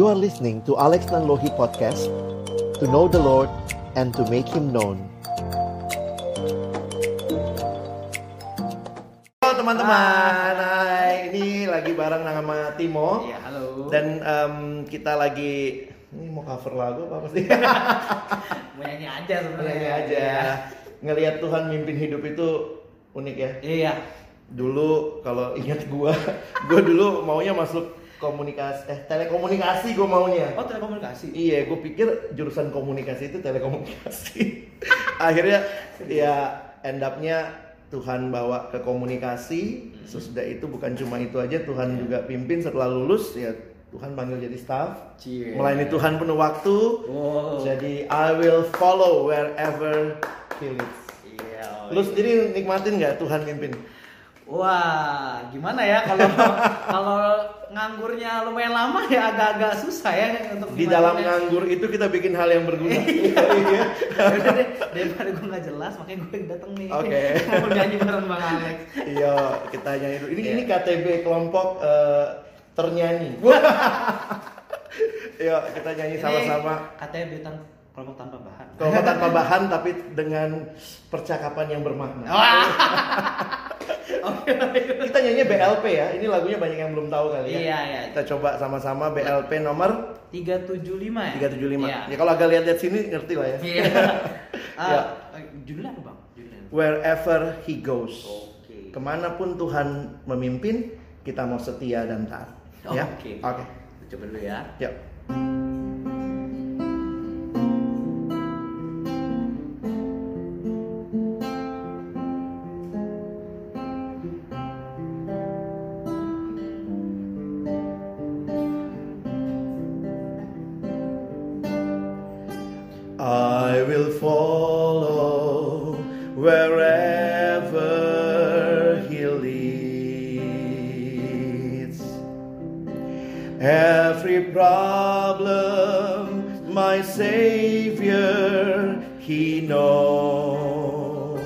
You are listening to Alex Nanlohi Podcast To know the Lord and to make Him known Halo teman-teman, Hai. ini lagi bareng sama Timo Iya, halo. Dan em, kita lagi, ini mau cover lagu apa sih? mau nyanyi aja sebenarnya. Nyanyi aja Ngelihat Tuhan mimpin hidup itu unik ya Iya. Dulu kalau ingat gua, gua dulu maunya masuk komunikasi, eh telekomunikasi gua maunya Oh, telekomunikasi. Iya, gue pikir jurusan komunikasi itu telekomunikasi. Akhirnya ya end up-nya Tuhan bawa ke komunikasi. Sesudah itu bukan cuma itu aja, Tuhan juga pimpin setelah lulus ya Tuhan panggil jadi staff. Cie. Melayani Tuhan penuh waktu. Wow. Jadi I will follow wherever He leads. Iya. Lu sendiri nikmatin nggak Tuhan pimpin? Wah, gimana ya kalau kalau nganggurnya lumayan lama ya agak-agak susah ya untuk Di dalam nikmatinnya. nganggur itu kita bikin hal yang berguna. Iya. Yaudah deh, daripada gue nggak jelas makanya gue dateng nih. Oke. Mau nyanyi bareng Bang Alex. Iya, kita nyanyi dulu. Ini Iya. ini KTB kelompok eh, ternyanyi. Iya, kita nyanyi sama-sama. Katanya bintang kelompok tanpa bahan. Kelompok tanpa bahan tapi dengan percakapan yang bermakna. Oke. Kita nyanyi BLP ya. Ini lagunya banyak yang belum tahu kali ya. Iya, iya. Kita coba sama-sama BLP nomor 375 ya? 375. Iya. Ya kalau agak lihat-lihat sini ngerti lah ya. Iya. Ah, Ya. eh, judulnya apa bang? Judulnya. Wherever he goes. Oke. Ke mana pun Tuhan memimpin, kita mau setia dan taat. Oh, ya. Oke. Oke. Coba dulu ya. Yuk. Every problem, my Savior, He knows.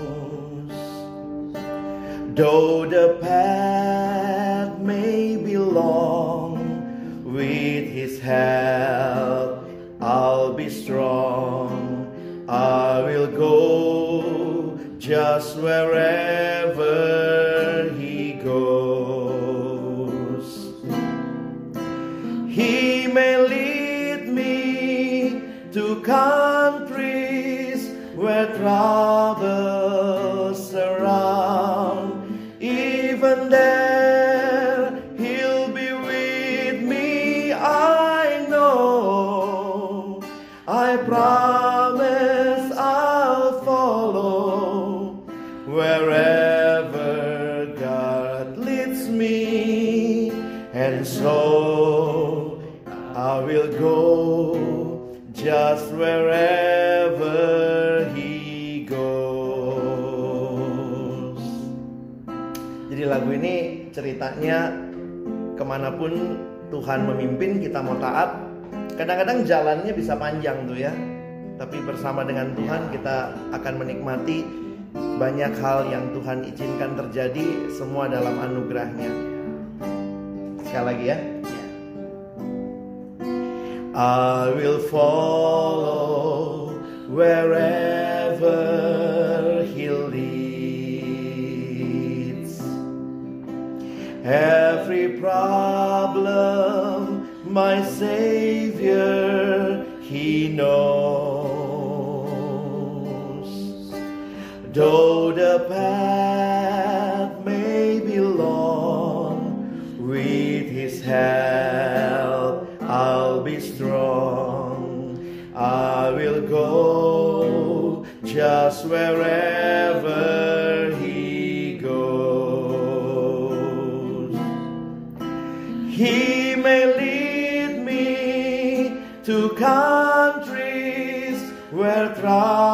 Though the path may be long, with His help I'll be strong. I will go just wherever where troubles surround. Even there, He'll be with me, I know. I promise I'll follow wherever God leads me, and so I will go just wherever He goes. Jadi lagu ini ceritanya ke mana pun Tuhan memimpin kita mau taat. Kadang-kadang jalannya bisa panjang tuh ya. Tapi bersama dengan Tuhan kita akan menikmati banyak hal yang Tuhan izinkan terjadi semua dalam anugerahnya. Sekali lagi ya. I will follow wherever He leads. Every problem, my Savior, He knows. Though the path atrás.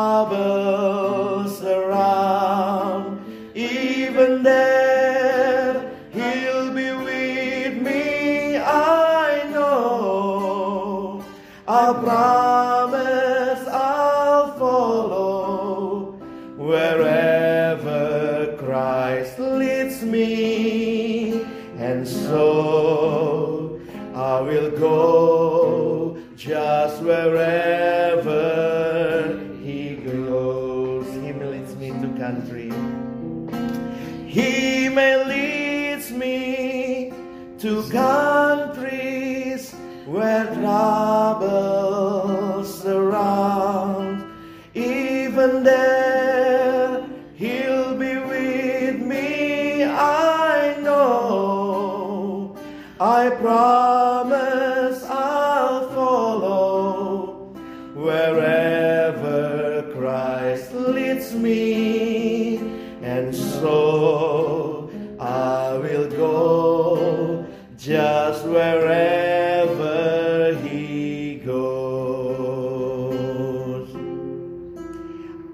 So I will go just wherever He goes.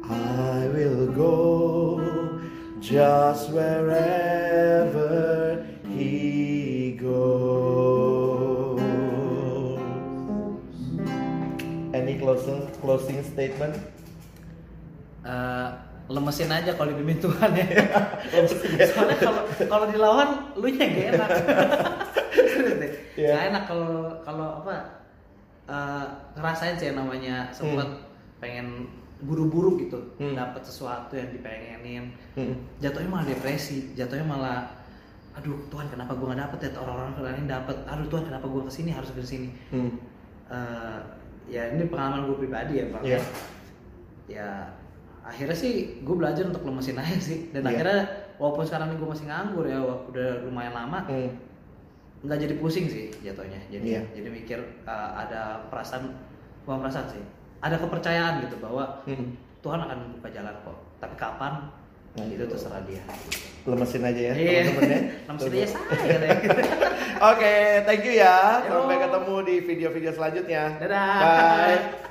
I will go just wherever He goes. Any closing closing statement? Eh, lemesin aja kalau dipimpin Tuhan ya. Soalnya kalau kalau dilawan lu nya gak enak. Iya. Gak enak kalau kalau apa eh, ngerasain sih namanya sempat pengen buru-buru gitu Hmm. dapat sesuatu yang dipengenin Hmm. jatuhnya malah depresi jatuhnya malah aduh Tuhan kenapa gue nggak dapet ya orang-orang lain dapet aduh Tuhan kenapa gue ke sini harus ke sini Hmm. Eh, ya ini pengalaman gue pribadi ya bang Iya. ya akhirnya sih gue belajar untuk lemesin aja sih dan Iya. akhirnya walaupun sekarang ini gue masih nganggur ya udah lumayan lama Hmm. nggak jadi pusing sih jatuhnya jadi Iya. jadi mikir uh, ada perasaan bukan perasaan sih ada kepercayaan gitu bahwa Hmm. Tuhan akan membuka jalan kok tapi kapan Nah, itu itu. terserah dia Lemesin aja ya Iya. teman-teman ya. Lemesin aja saya katanya. Oke, thank you ya. Yo. Sampai ketemu di video-video selanjutnya. Dadah. Bye.